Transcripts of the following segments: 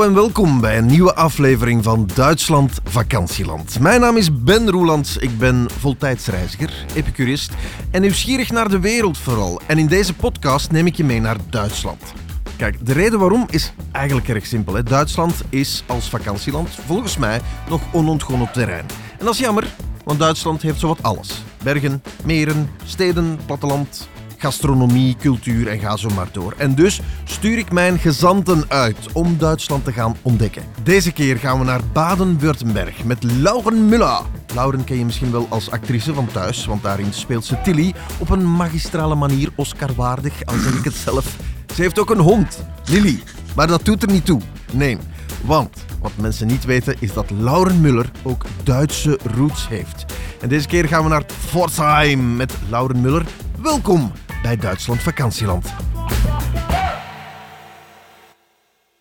En welkom bij een nieuwe aflevering van Duitsland Vakantieland. Mijn naam is Ben Roelands, ik ben voltijdsreiziger, epicurist en nieuwsgierig naar de wereld vooral. En in deze podcast neem ik je mee naar Duitsland. Kijk, de reden waarom is eigenlijk erg simpel. Hè. Duitsland is als vakantieland volgens mij nog onontgonnen terrein. En dat is jammer, want Duitsland heeft zowat alles. Bergen, meren, steden, platteland, gastronomie, cultuur en ga zo maar door. En dus stuur ik mijn gezanten uit om Duitsland te gaan ontdekken. Deze keer gaan we naar Baden-Württemberg met Lauren Müller. Lauren ken je misschien wel als actrice van Thuis, want daarin speelt ze Tilly op een magistrale manier Oscar-waardig, al zeg ik het zelf. Ze heeft ook een hond, Lily, maar dat doet er niet toe. Nee, want wat mensen niet weten is dat Lauren Muller ook Duitse roots heeft. En deze keer gaan we naar Pforzheim met Lauren Muller. Welkom bij Duitsland Vakantieland.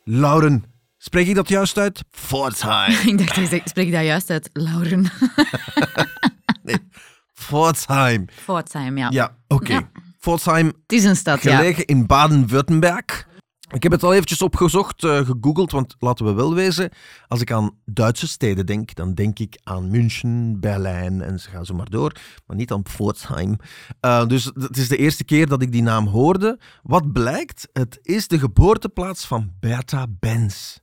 Lauren, spreek ik dat juist uit? Pforzheim. Ik dacht, je zegt- spreek ik dat juist uit, Lauren? Nee, Pforzheim. Pforzheim, ja. Ja, oké. Ja. Pforzheim, Het is een stad, ja. gelegen in Baden-Württemberg. Ik heb het al eventjes opgezocht, eh, gegoogeld, want laten we wel wezen, als ik aan Duitse steden denk, dan denk ik aan München, Berlijn en ze gaan zo maar door, maar niet aan Pforzheim. Eh, dus het is de eerste keer dat ik die naam hoorde. Wat blijkt, het is de geboorteplaats van Bertha Benz.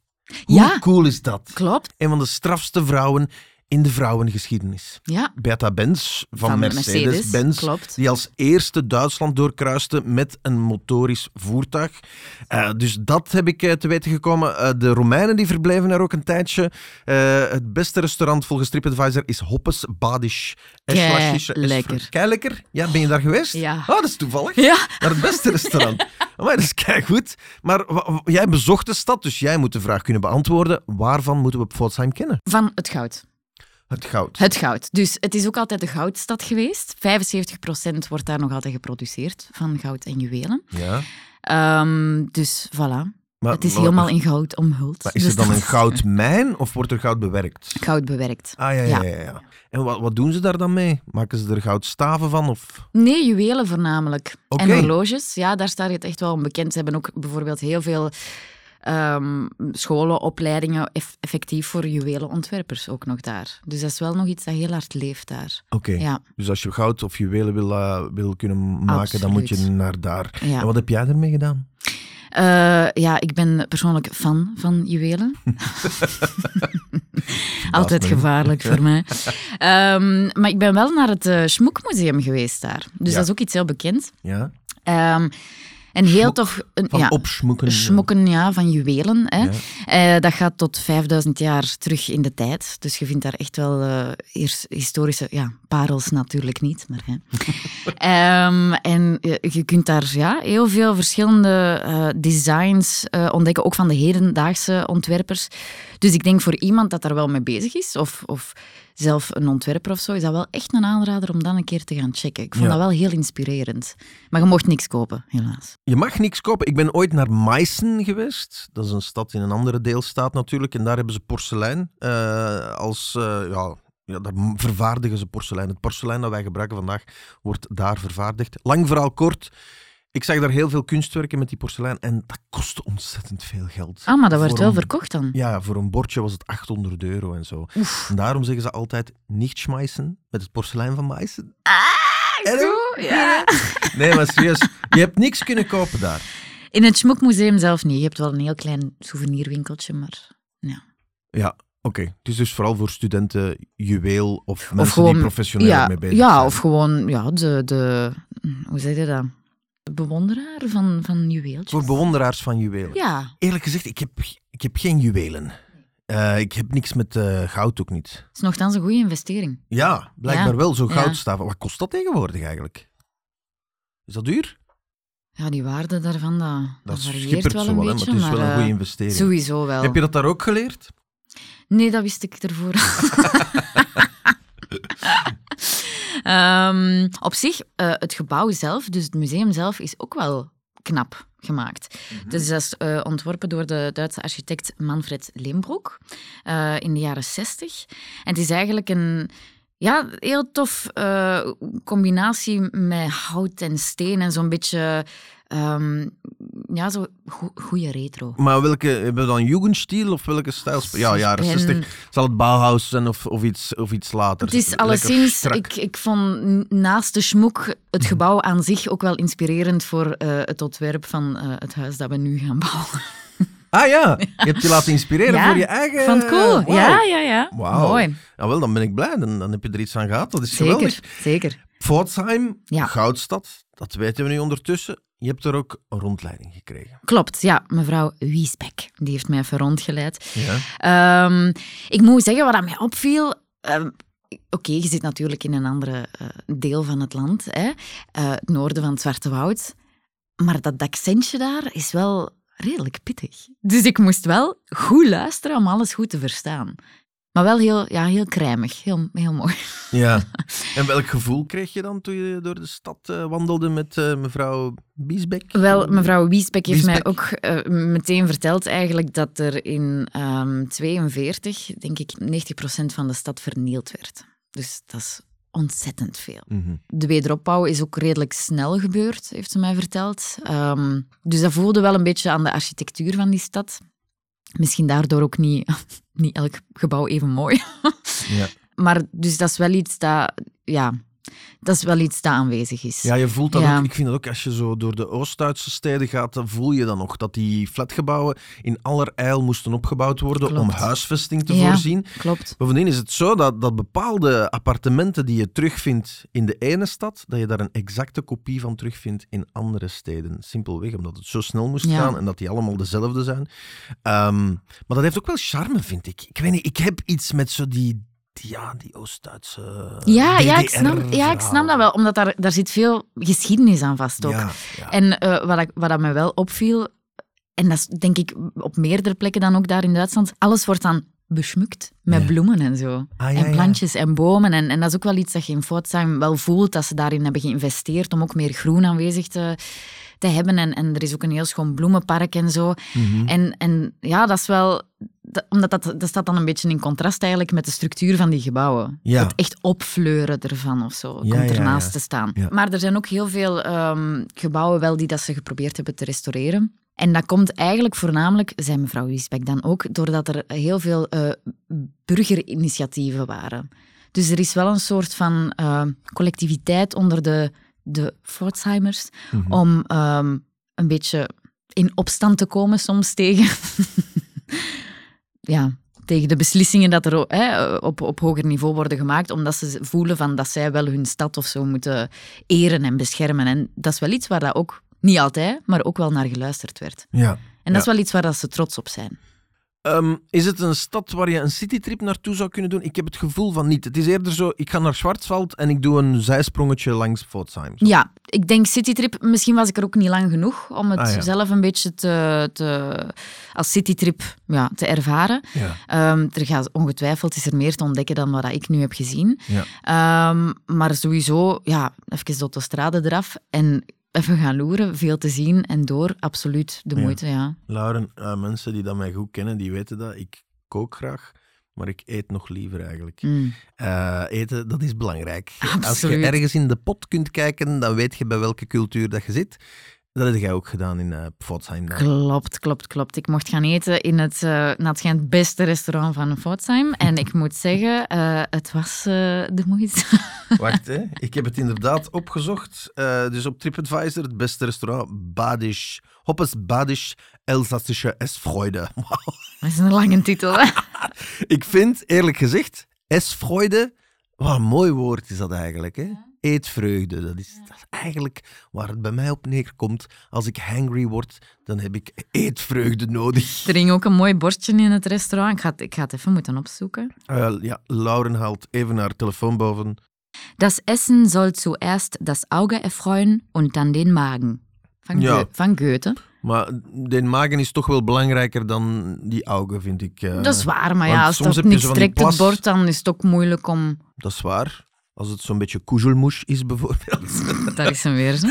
Hoe Ja. cool is dat? Klopt, Een van de strafste vrouwen in de vrouwengeschiedenis. ja. Bertha Benz van, Mercedes-Benz, Mercedes, die als eerste Duitsland doorkruiste met een motorisch voertuig. Eh, dus dat heb ik eh, te weten gekomen. Eh, de Romeinen die verbleven er ook een tijdje. Het beste restaurant volgens TripAdvisor is Hoppes Badisch. Lekker. Lekker? Ja, ben je daar geweest? Ja. Oh, dat is toevallig. Ja. Naar het beste restaurant. Maar dat is kei goed. Maar jij bezocht de stad, dus jij moet de vraag kunnen beantwoorden. Waarvan moeten we Pforzheim kennen? Van het goud. Het goud. Het goud. Dus het is ook altijd de goudstad geweest. 75% wordt daar nog altijd geproduceerd van goud en juwelen. Ja. Ehm, dus voilà. Maar, het is maar- helemaal in goud omhuld. Maar is de er dan een goudmijn of wordt er goud bewerkt? Goud bewerkt. Ah ja, ja, Ja. ja. ja. En wat, wat doen ze daar dan mee? Maken ze er goudstaven van? Of... Nee, juwelen voornamelijk. En horloges, ja, daar staat het echt wel onbekend. Ze hebben ook bijvoorbeeld heel veel ehm, scholen, opleidingen eff- effectief voor juwelenontwerpers ook nog daar. Dus dat is wel nog iets dat heel hard leeft daar. Oké. Ja, Dus als je goud of juwelen wil, eh, wil kunnen maken, dan moet je naar daar. ja. En wat heb jij ermee gedaan? Eh, ja, ik ben persoonlijk fan van juwelen. Altijd gevaarlijk voor mij. Ehm, maar ik ben wel naar het eh Schmoekmuseum geweest daar. Dus Ja. dat is ook iets heel bekend. Ja? Ehm, en heel tof... Een, Van ja, opsmoeken. Smokken ja, van juwelen. Hè. Ja. Eh, dat gaat tot 5000 jaar terug in de tijd. Dus je vindt daar echt wel eh, eers- historische ja, parels natuurlijk niet. Maar, hè. Ehm, en je, je kunt daar ja, heel veel verschillende eh, designs eh, ontdekken, ook van de hedendaagse ontwerpers. Dus ik denk voor iemand dat daar wel mee bezig is, of, of zelf een ontwerper of zo, is dat wel echt een aanrader om dan een keer te gaan checken. Ik vond Ja. dat wel heel inspirerend. Maar je mocht niks kopen, helaas. Je mag niks kopen. Ik ben ooit naar Meissen geweest. Dat is een stad in een andere deelstaat natuurlijk. En daar hebben ze porselein. eh, als, eh, ja, ja, daar vervaardigen ze porselein. Het porselein dat wij gebruiken vandaag wordt daar vervaardigd. Lang verhaal kort. Ik zag daar heel veel kunstwerken met die porselein. En dat kostte ontzettend veel geld. Ah, maar dat Voor wel een- verkocht dan. Ja, voor een bordje was het 800 euro en zo. En daarom zeggen ze altijd niet schmeißen met het porselein van Meissen. Ah, En zo, ja. Nee, maar serieus. Je hebt niks kunnen kopen daar. In het Schmoekmuseum zelf niet. Je hebt wel een heel klein souvenirwinkeltje, maar... Ja. Ja, oké. Het is dus vooral voor studenten juweel of mensen gewoon- die professioneel ja, mee bezig ja, zijn. of gewoon ja, de, de... Hoe zeg je dat? De bewonderaar van, van juweeltjes. Voor bewonderaars van juwelen. Ja. Eerlijk gezegd, ik heb, ik heb geen juwelen. Eh, ik heb niks met eh, goud ook niet. Het is nogthans een goede investering. Ja, blijkbaar Ja, wel. Zo'n ja. goudstaven. Wat kost dat tegenwoordig eigenlijk? Is dat duur? Ja, die waarde daarvan, dat, dat, Dat varieert wel een wel, hè, maar beetje. het is wel een maar, goede eh, investering. Sowieso wel. Heb je dat daar ook geleerd? Nee, dat wist ik ervoor. Ehm, op zich, eh, het gebouw zelf, dus het museum zelf, is ook wel knap gemaakt. Dus dat is eh, ontworpen door de Duitse architect Manfred Leenbroek eh, in de jaren 60. En het is eigenlijk een ja, heel tof combinatie met hout en steen en zo'n beetje ehm, ja, zo go- goede retro. Maar welke, hebben we dan Jugendstil of welke stijl? Ja, jaren Ben- 60. Zal het Bauhaus zijn of, of, iets, of iets later? Het is alleszins, ik, ik vond naast de schmoek het gebouw aan zich ook wel inspirerend voor eh, het ontwerp van eh, het huis dat we nu gaan bouwen. Ah ja, je hebt je laten inspireren Ja, voor je eigen... Van het cool. Ja, ja, ja. Wauw. Mooi. Ja, wel, dan ben ik blij. Dan, dan heb je er iets aan gehad. Dat is Zeker, geweldig. zeker. Pforzheim, Ja. goudstad, dat weten we nu ondertussen. Je hebt er ook een rondleiding gekregen. Klopt, ja. Mevrouw Wiesbeck, die heeft mij even rondgeleid. Ja. Ehm, ik moet zeggen, wat aan mij opviel... ehm, Oké, je zit natuurlijk in een andere eh, deel van het land, hè? eh, het noorden van het Zwarte Woud. Maar dat accentje daar is wel redelijk pittig. Dus ik moest wel goed luisteren om alles goed te verstaan. Maar wel heel, ja, heel crèmig, heel, heel mooi. ja. En welk gevoel kreeg je dan toen je door de stad eh, wandelde met eh, mevrouw Biesbeck? Wel, mevrouw Wiesbeck heeft mij Wiesbeck. ook eh, meteen verteld eigenlijk dat er in ehm 42, denk ik, 90% van de stad vernield werd. Dus dat is ontzettend veel. Mhm. De wederopbouw is ook redelijk snel gebeurd, heeft ze mij verteld. Ehm, dus dat voelde wel een beetje aan de architectuur van die stad. Misschien daardoor ook niet, niet elk gebouw even mooi. Ja. Maar dus dat is wel iets dat, ja, dat is wel iets dat aanwezig is. Ja, je voelt dat Ja. ook. Ik vind dat ook als je zo door de Oost-Duitse steden gaat, dan voel je dan nog dat die flatgebouwen in allerijl moesten opgebouwd worden om huisvesting te Ja. voorzien. Klopt. Bovendien is het zo dat, dat bepaalde appartementen die je terugvindt in de ene stad, dat je daar een exacte kopie van terugvindt in andere steden. Simpelweg omdat het zo snel moest Ja. gaan en dat die allemaal dezelfde zijn. Ehm, maar dat heeft ook wel charme, vind ik. Ik weet niet, ik heb iets met zo die, ja, die Oost-Duitse Ja, ja, ik snap, ja, ik snap dat wel, omdat daar, daar zit veel geschiedenis aan vast ook. Ja, ja. En eh, wat, ik, wat dat me wel opviel, en dat is denk ik op meerdere plekken dan ook daar in Duitsland, alles wordt dan beschmukt met Ja. bloemen en zo. Ah, ja, en ja. plantjes en bomen. En, en dat is ook wel iets dat je in Pforzheim wel voelt, dat ze daarin hebben geïnvesteerd om ook meer groen aanwezig te, te hebben. En, en er is ook een heel schoon bloemenpark en zo. Mhm. En, en ja, dat is wel... dat- omdat dat, dat staat dan een beetje in contrast eigenlijk met de structuur van die gebouwen. Ja. Het echt opfleuren ervan of zo, Ja, komt ernaast ja. te staan. Maar er zijn ook heel veel ehm, gebouwen wel die dat ze geprobeerd hebben te restaureren. En dat komt eigenlijk voornamelijk, zei mevrouw Wiesbeck dan ook, doordat er heel veel eh, burgerinitiatieven waren. Dus er is wel een soort van eh, collectiviteit onder de, de Pforzheimers Mhm. om ehm, een beetje in opstand te komen soms tegen, ja, tegen de beslissingen dat er hè, op, op hoger niveau worden gemaakt, omdat ze voelen van dat zij wel hun stad of zo moeten eren en beschermen. En dat is wel iets waar dat ook, niet altijd, maar ook wel naar geluisterd werd. ja. En dat is wel iets waar dat ze trots op zijn. Ehm, is het een stad waar je een citytrip naartoe zou kunnen doen? Ik heb het gevoel van niet. Het is eerder zo, ik ga naar Schwarzwald en ik doe een zijsprongetje langs Pforzheim. Zo. Ja, ik denk citytrip, misschien was ik er ook niet lang genoeg om het Ah, ja. zelf een beetje te, te, als citytrip ja, te ervaren. Ja. Ehm, er gaat ongetwijfeld is er meer te ontdekken dan wat ik nu heb gezien. Ja. Ehm, maar sowieso, ja, even de autostrade eraf en even gaan loeren, veel te zien en door, absoluut de moeite, ja. Lauren, eh, mensen die dat mij goed kennen, die weten dat. Ik kook graag, maar ik eet nog liever eigenlijk. Mm. Eh, eten, dat is belangrijk. Als je ergens in de pot kunt kijken, dan weet je bij welke cultuur dat je zit. Dat heb jij ook gedaan in eh Pforzheim. dan. Klopt, klopt, klopt. Ik mocht gaan eten in het, naar het beste restaurant van Pforzheim. En ik moet zeggen, eh, het was de moeite. Wacht, hè. ik heb het inderdaad opgezocht. Dus op TripAdvisor, het beste restaurant, Badisch, Hoppes Badisch Elsassische Essfreude. Wauw. Dat is een lange titel, hè? Ik vind, eerlijk gezegd, Essfreude, wat een mooi woord is dat eigenlijk. Hè? Eetvreugde, dat is, dat is eigenlijk waar het bij mij op neerkomt. Als ik hangry word, dan heb ik eetvreugde nodig. Er hing ook een mooi bordje in het restaurant. Ik ga het, ik ga het even moeten opzoeken. Eh, ja, Lauren haalt even haar telefoon boven. Das Essen soll zuerst das Auge erfreuen und dann den Magen. Van, Ja. Van Goethe. Maar de magen is toch wel belangrijker dan die ogen, vind ik. eh. dat is waar, maar ja, als dat niet strekt het plas- bord, dan is het ook moeilijk om... Dat is waar. Als het zo'n beetje koezelmoes is, bijvoorbeeld. Daar is hem weer, zo.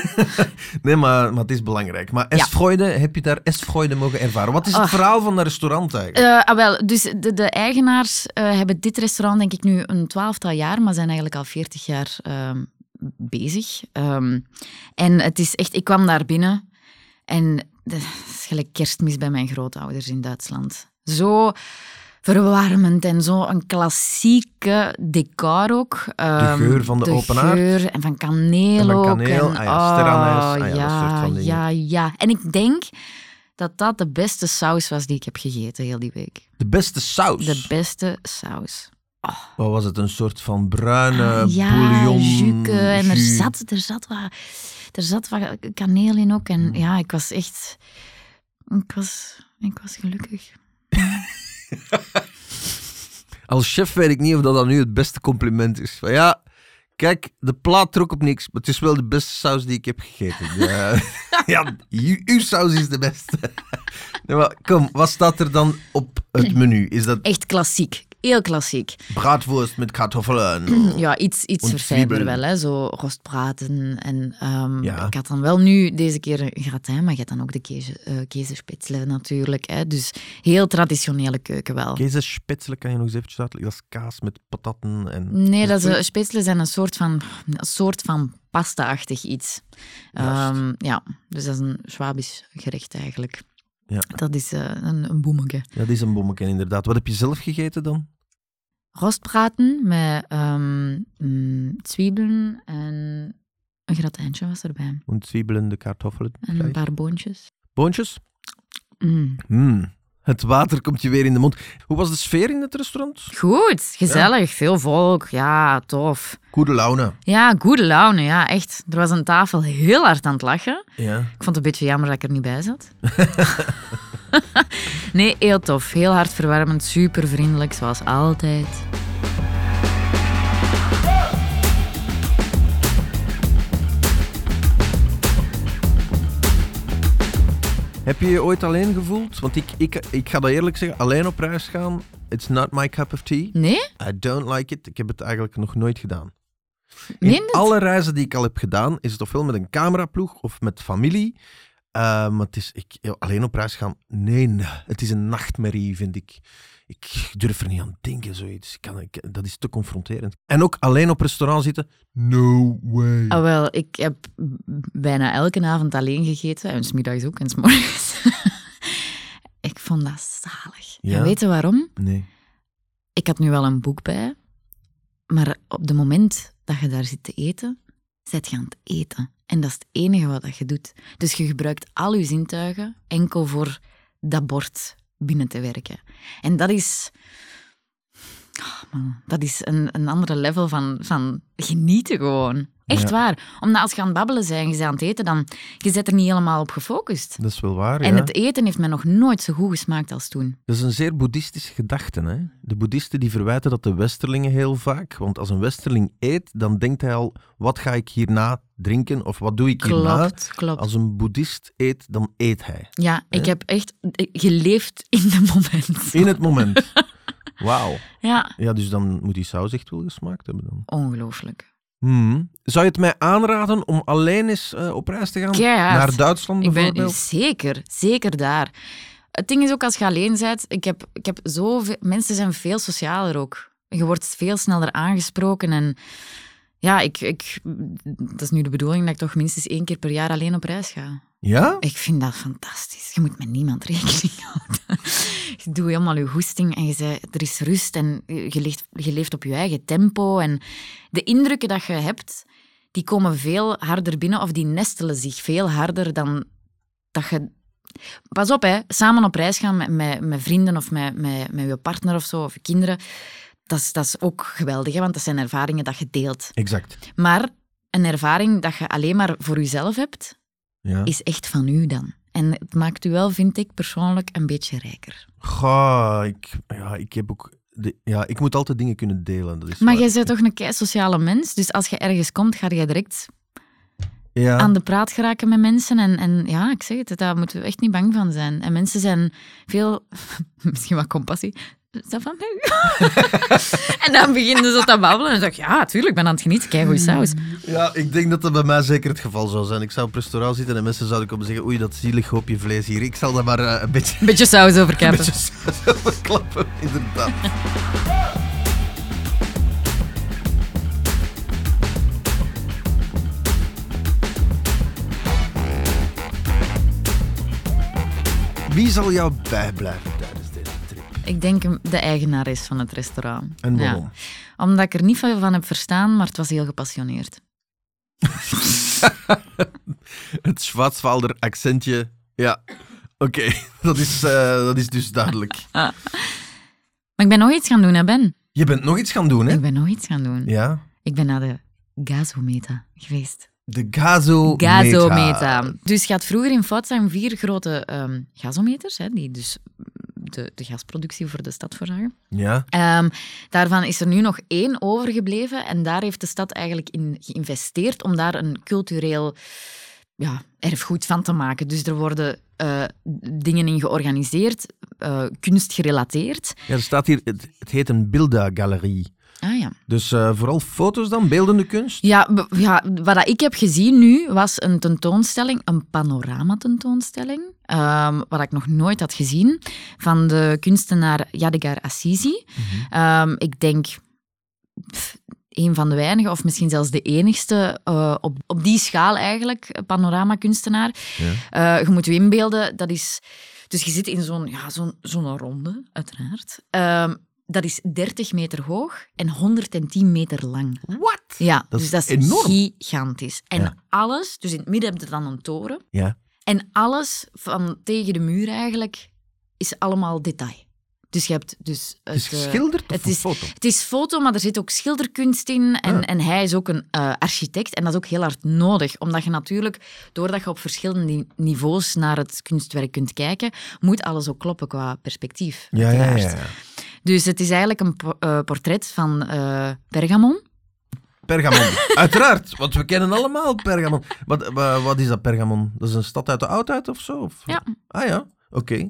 Nee, maar, maar het is belangrijk. Maar Esfreude, heb je daar Esfreude mogen ervaren? Wat is het verhaal van dat restaurant eigenlijk? Eh, ah, wel, dus de, de eigenaars eh, hebben dit restaurant denk ik nu een twaalftal jaar, maar zijn eigenlijk al veertig jaar ehm, bezig. Ehm, en het is echt, ik kwam daar binnen en dat is gelijk kerstmis bij mijn grootouders in Duitsland. Zo verwarmend en zo een klassieke decor ook. De Ehm, geur van de, open haard. geur en van kaneel En van ook. kaneel, en, ah ja, ah ja, dat ja, soort van dingen. ja, ja. En ik denk dat dat de beste saus was die ik heb gegeten heel die week. De beste saus. De beste saus. Wat was het? Een soort van bruine Ah, ja, bouillon. juke. En er zat, er, zat wat, er zat wat kaneel in ook. En Mm. ja, ik was echt... Ik was, ik was gelukkig. Als chef weet ik niet of dat dan nu het beste compliment is. Van ja, kijk, de plaat trok op niks, maar het is wel de beste saus die ik heb gegeten. Ja, ja uw, uw saus is de beste. Nee, maar kom, wat staat er dan op het menu? Is dat Echt klassiek. Heel klassiek. braadworst met kartoffelen? Ja, iets, iets verfijnder wel, hè. zo rostbraten. En ehm, Ja. ik had dan wel nu deze keer een gratin, maar je hebt dan ook de keze, eh kezenspitselen natuurlijk. Hè. Dus heel traditionele keuken wel. Kezenspetselen kan je nog eens eventjes uitleggen. Dat is kaas met patatten en... Nee, dat is, het eh, spitselen zijn een soort van, een soort van pasta-achtig iets. Ehm, ja, dus dat is een Schwabisch gerecht eigenlijk. Ja. Dat is eh, een, een boemeke. Dat is een bommetje inderdaad. Wat heb je zelf gegeten dan? Rostbraten met mm, zwiebelen en een gratijntje was erbij. En zwiebelen, de kartoffelen. En een paar boontjes. Boontjes? Mm. Mm, Het water komt je weer in de mond. Hoe was de sfeer in het restaurant? Goed, gezellig, veel volk. Ja, tof. Goede laune. Ja, goede laune, ja, echt. Er was aan tafel heel hard aan het lachen. Ja. Ik vond het een beetje jammer dat ik er niet bij zat. nee, heel tof. Heel hard verwarmend, super vriendelijk, zoals altijd. Heb je je ooit alleen gevoeld? Want ik, ik, ik ga dat eerlijk zeggen, alleen op reis gaan, it's not my cup of tea. Nee? I don't like it. Ik heb het eigenlijk nog nooit gedaan. In Meen het? alle reizen die ik al heb gedaan, is het ofwel met een cameraploeg of met familie. Eh, maar het is, ik, alleen op reis gaan, nee, nee. Het is een nachtmerrie, vind ik. Ik durf er niet aan denken, zoiets. Ik kan, ik, dat is te confronterend. En ook alleen op restaurant zitten, no way. Ah, wel, ik heb bijna elke avond alleen gegeten. En smiddags ook en s'morgens. ik vond dat zalig. Ja? En weet je waarom? Nee. Ik had nu wel een boek bij, maar op het moment dat je daar zit te eten, zit je aan het eten. En dat is het enige wat je doet. Dus je gebruikt al je zintuigen enkel voor dat bord binnen te werken. En dat is... Oh man, dat is een, een andere level van, van genieten gewoon. Echt Ja. waar. Omdat als je aan het babbelen bent en je bent aan het eten, dan je zit er niet helemaal op gefocust. Dat is wel waar, En ja. het eten heeft me nog nooit zo goed gesmaakt als toen. Dat is een zeer boeddhistische gedachte. Hè? De boeddhisten die verwijten dat de westerlingen heel vaak. Want als een westerling eet, dan denkt hij al, wat ga ik hierna drinken? Of wat doe ik hierna? Klopt, klopt. Als een boeddhist eet, dan eet hij. Ja, ik heb echt geleefd in de moment. In het moment. Wauw. Ja, Ja, dus dan moet die saus echt wel gesmaakt hebben dan. ongelooflijk. Hmm. Zou je het mij aanraden om alleen eens eh, op reis te gaan? Keihard. Naar Duitsland Ik ben bijvoorbeeld? zeker, zeker daar. Het ding is ook als je alleen bent, ik heb, ik heb zoveel, mensen zijn veel socialer ook. Je wordt veel sneller aangesproken en ja, ik, ik, dat is nu de bedoeling dat ik toch minstens één keer per jaar alleen op reis ga. Ja? Ik vind dat fantastisch. Je moet met niemand rekening houden. Je doet helemaal je goesting en je zei, er is rust en je leeft, je leeft op je eigen tempo. En de indrukken dat je hebt, die komen veel harder binnen of die nestelen zich veel harder dan dat je... Pas op, hè. samen op reis gaan met, met, met vrienden of met, met, met je partner of zo, of je kinderen. Dat is, dat is ook geweldig, hè, want dat zijn ervaringen dat je deelt. Exact. Maar een ervaring dat je alleen maar voor jezelf hebt, Ja. is echt van u dan. En het maakt u wel, vind ik persoonlijk, een beetje rijker. Goh, ik, ja, ik heb ook... De, ja, ik moet altijd dingen kunnen delen. Dat is Maar waar. jij bent toch een kei sociale mens, dus als je ergens komt, ga je direct ja. aan de praat geraken met mensen. En, en ja, ik zeg het, daar moeten we echt niet bang van zijn. En mensen zijn veel, misschien wat compassie. Is dat van mij? en dan beginnen ze te babbelen en dan zeg ik, ja, tuurlijk, ik ben aan het genieten. Kijk, goeie saus. Ja, ik denk dat dat bij mij zeker het geval zou zijn. Ik zou op restaurant zitten en mensen zouden komen zeggen oei, dat zielig hoopje vlees hier. Ik zal dat maar eh, een beetje, Een beetje saus een overkappen. beetje overklappen, inderdaad. Wie zal jou bijblijven? Ik denk de eigenares van het restaurant. En Ja. waarom? Omdat ik er niet veel van heb verstaan, maar het was heel gepassioneerd. Het Schwarzwalder accentje. Ja, oké. Dat, is, eh, dat is dus duidelijk. Maar ik ben nog iets gaan doen, hè Ben? Je bent nog iets gaan doen, hè? Ik ben nog iets gaan doen. Ja. Ik ben naar de Gazometa geweest. De gazometer. Gazometa. Dus je had vroeger in Foutzaam vier grote ehm gasometers, hè, die dus de, de gasproductie voor de stad voorzagen. Ja. Ehm, daarvan is er nu nog één overgebleven en daar heeft de stad eigenlijk in geïnvesteerd om daar een cultureel ja, erfgoed van te maken. Dus er worden eh, dingen in georganiseerd, eh, kunst gerelateerd. ja, er staat hier, het, het heet een Bilda-galerie. Ah ja. Dus eh, vooral foto's dan, beeldende kunst. Ja, ja, wat ik heb gezien nu was een tentoonstelling, een panorama-tentoonstelling, ehm, wat ik nog nooit had gezien, van de kunstenaar Yadigar Assisi. Ehm, ik denk pff, een van de weinigen, of misschien zelfs de enigste eh, op, op die schaal eigenlijk, panorama-kunstenaar. Ja. Eh, je moet je inbeelden, dat is... Dus je zit in zo'n ja, zo'n zo'n ronde, uiteraard. Ehm, dat is 30 meter hoog en 110 meter lang. Wat? Ja, Dat dus is dat is enorm. gigantisch. En Ja. alles, dus in het midden heb je dan een toren. Ja. En alles van tegen de muur eigenlijk is allemaal detail. Dus je hebt dus... Het is eh, geschilderd of het een is- foto? het is foto, maar er zit ook schilderkunst in. En, Ah. en hij is ook een eh, architect. En dat is ook heel hard nodig. Omdat je natuurlijk, doordat je op verschillende ni- niveaus naar het kunstwerk kunt kijken, moet alles ook kloppen qua perspectief. Ja, ja, ja. ja. Dus het is eigenlijk een po- eh, portret van eh, Pergamon. Pergamon. Uiteraard, want we kennen allemaal Pergamon. Wat, wa- wat is dat, Pergamon? Dat is een stad uit de oudheid of zo? Of? Ja. Ah ja, oké.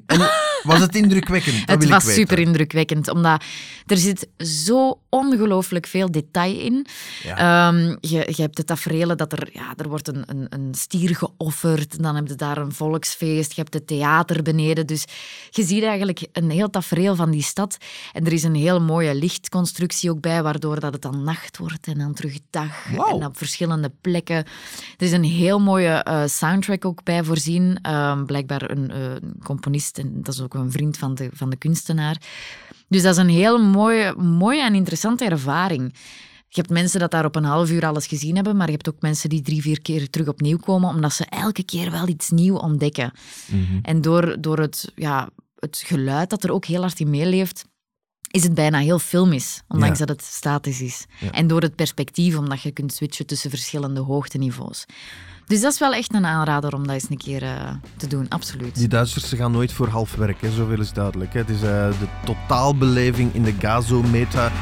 Was het indrukwekkend? Dat Het wil was ik weten. super indrukwekkend, omdat er zit zo ongelooflijk veel detail in. Ja. Ehm, je, je hebt de tafereelen dat er, ja, er wordt een, een, een stier geofferd, dan heb je daar een volksfeest, je hebt het theater beneden. Dus je ziet eigenlijk een heel tafereel van die stad. En er is een heel mooie lichtconstructie ook bij, waardoor dat het dan nacht wordt en dan terug dag. En op verschillende plekken. Er is een heel mooie eh, soundtrack ook bij voorzien. Ehm, blijkbaar een eh, componist, en dat is ook een vriend van de, van de kunstenaar. Dus dat is een heel mooie, mooie en interessante ervaring. Je hebt mensen dat daar op een half uur alles gezien hebben, maar je hebt ook mensen die drie, vier keer terug opnieuw komen, omdat ze elke keer wel iets nieuws ontdekken. Mhm. En door, door het, ja, het geluid dat er ook heel hard in meeleeft, is het bijna heel filmisch, ondanks Ja. dat het statisch is. Ja. En door het perspectief, omdat je kunt switchen tussen verschillende hoogteniveaus. Dus dat is wel echt een aanrader om dat eens een keer eh, te doen, absoluut. Die Duitsers gaan nooit voor half werk, hè. zoveel is duidelijk. Hè. Het is eh, de totaalbeleving in de gazometer.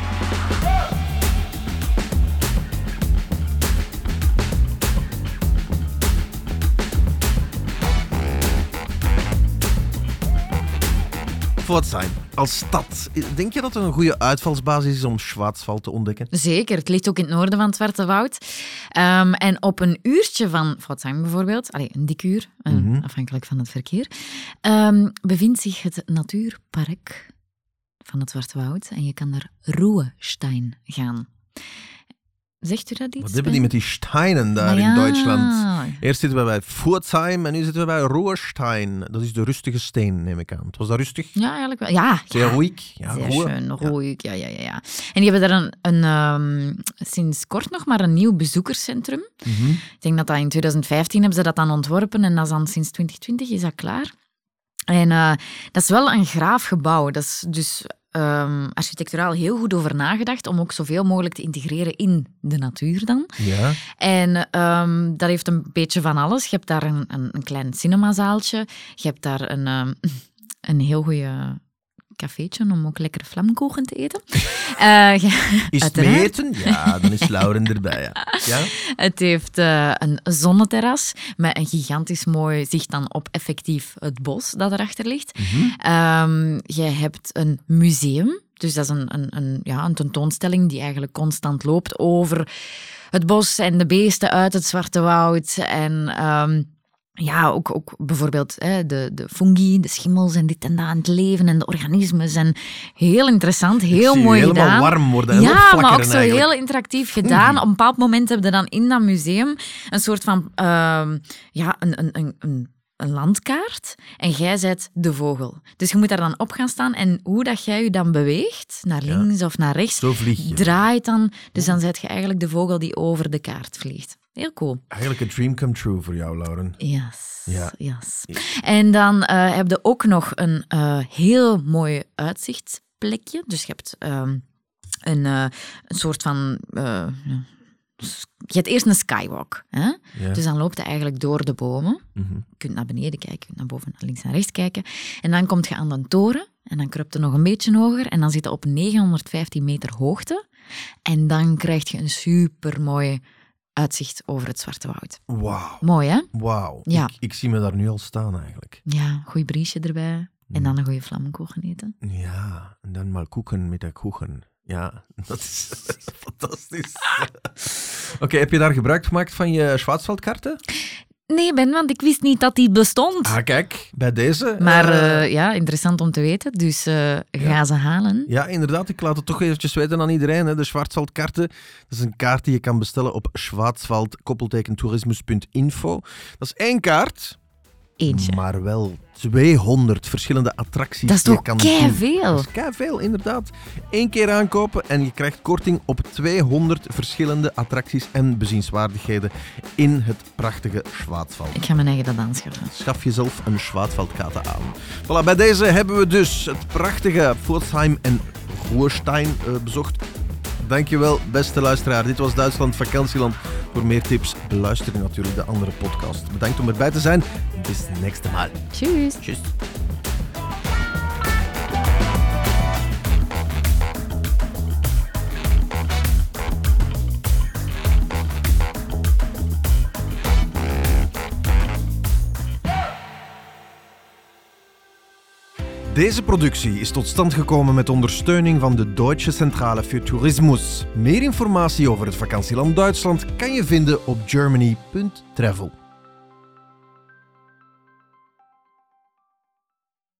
Pforzheim, als stad, denk je dat er een goede uitvalsbasis is om Schwarzwald te ontdekken? Zeker, het ligt ook in het noorden van het Zwarte Woud. Ehm, en op een uurtje van Pforzheim bijvoorbeeld, allee, een dik uur, eh, Mhm. afhankelijk van het verkeer, ehm, bevindt zich het natuurpark van het Zwarte Woud. En je kan naar Ruhestein gaan. Zegt u dat iets? Wat hebben die met die steinen daar in. Duitsland? Eerst zitten we bij Pforzheim en nu zitten we bij Ruhestein. Dat is de rustige steen, neem ik aan. Het was dat rustig? Ja, eigenlijk wel. Ja, Zeer ja. ruhig? Ja, Zeer schön, Ja. ruhig, ja, ja, ja, ja. En die hebben daar een, een ehm, sinds kort nog maar een nieuw bezoekerscentrum. Mhm. Ik denk dat dat in 2015 hebben ze dat dan ontworpen en dat is dan sinds 2020 is dat klaar. En eh, dat is wel een graaf gebouw. Dat is dus ehm, architecturaal heel goed over nagedacht om ook zoveel mogelijk te integreren in de natuur dan. Ja. En ehm, dat heeft een beetje van alles. Je hebt daar een, een, een klein cinemazaaltje. Je hebt daar een, ehm, een heel goede cafeetje om ook lekkere vlamkoeken te eten. Eh, Is het Uiteraard. meten? Ja, dan is Lauren erbij. Ja. ja? Het heeft eh, een zonneterras met een gigantisch mooi zicht dan op effectief het bos dat erachter ligt. Mhm. Ehm, je hebt een museum, dus dat is een, een, een, ja, een tentoonstelling die eigenlijk constant loopt over het bos en de beesten uit het Zwarte Woud. En ehm, ja, ook, ook bijvoorbeeld hè, de, de fungi, de schimmels en dit en dat aan het leven en de organismes. En heel interessant, heel mooi helemaal gedaan. warm worden en Ja, maar ook zo eigenlijk. heel interactief gedaan. Op een bepaald moment hebben we dan in dat museum een soort van, ehm, ja, een, een, een, een een landkaart en jij zet de vogel. Dus je moet daar dan op gaan staan en hoe dat jij je dan beweegt, naar links of naar rechts, Zo vlieg je. draait dan. Dus dan zet je eigenlijk de vogel die over de kaart vliegt. Heel cool. Eigenlijk een dream come true voor jou, Lauren. Yes. Ja. yes. En dan eh, heb je ook nog een eh, heel mooi uitzichtsplekje. Dus je hebt ehm, een, eh, een soort van. je hebt eerst een skywalk. Hè? Ja. Dus dan loopt je eigenlijk door de bomen. Mhm. Je kunt naar beneden kijken, je kunt naar boven, naar links en rechts kijken. En dan kom je aan de toren en dan kruipt je nog een beetje hoger en dan zit je op 915 meter hoogte. En dan krijg je een supermooi uitzicht over het Zwarte Woud. Wauw. Mooi, hè? Wauw. Ja. Ik, ik zie me daar nu al staan eigenlijk. Ja, goed briesje erbij. En dan een goede flamenkogen eten. Ja, en dan maar koeken met de koeken. Ja, dat is fantastisch. Oké, heb je daar gebruik gemaakt van je Schwarzwaldkaarten? Nee, Ben, want ik wist niet dat die bestond. Ah, kijk, bij deze. Maar eh, eh, ja, interessant om te weten. Dus eh, ga ze halen. Ja, inderdaad. Ik laat het toch eventjes weten aan iedereen. Hè. De Schwarzwaldkaarten, dat is een kaart die je kan bestellen op schwarzwald-toerismus.info. Dat is één kaart, Eentje. maar wel 200 verschillende attracties. Dat is toch keiveel? Dat is veel, inderdaad. Eén keer aankopen en je krijgt korting op 200 verschillende attracties en bezienswaardigheden in het prachtige Schwarzwald. Ik ga mijn eigen dat aanschaffen. Schaf jezelf een Schwarzwaldkarte aan. Voilà, bij deze hebben we dus het prachtige Pforzheim en Ruhrstein eh, bezocht. Dankjewel, beste luisteraar. Dit was Duitsland Vakantieland. Voor meer tips beluister je natuurlijk de andere podcast. Bedankt om erbij te zijn. Bis next Mal. Tjus. Tjus. Deze productie is tot stand gekomen met ondersteuning van de Deutsche Centrale für Tourismus. Meer informatie over het vakantieland Duitsland kan je vinden op germany.travel.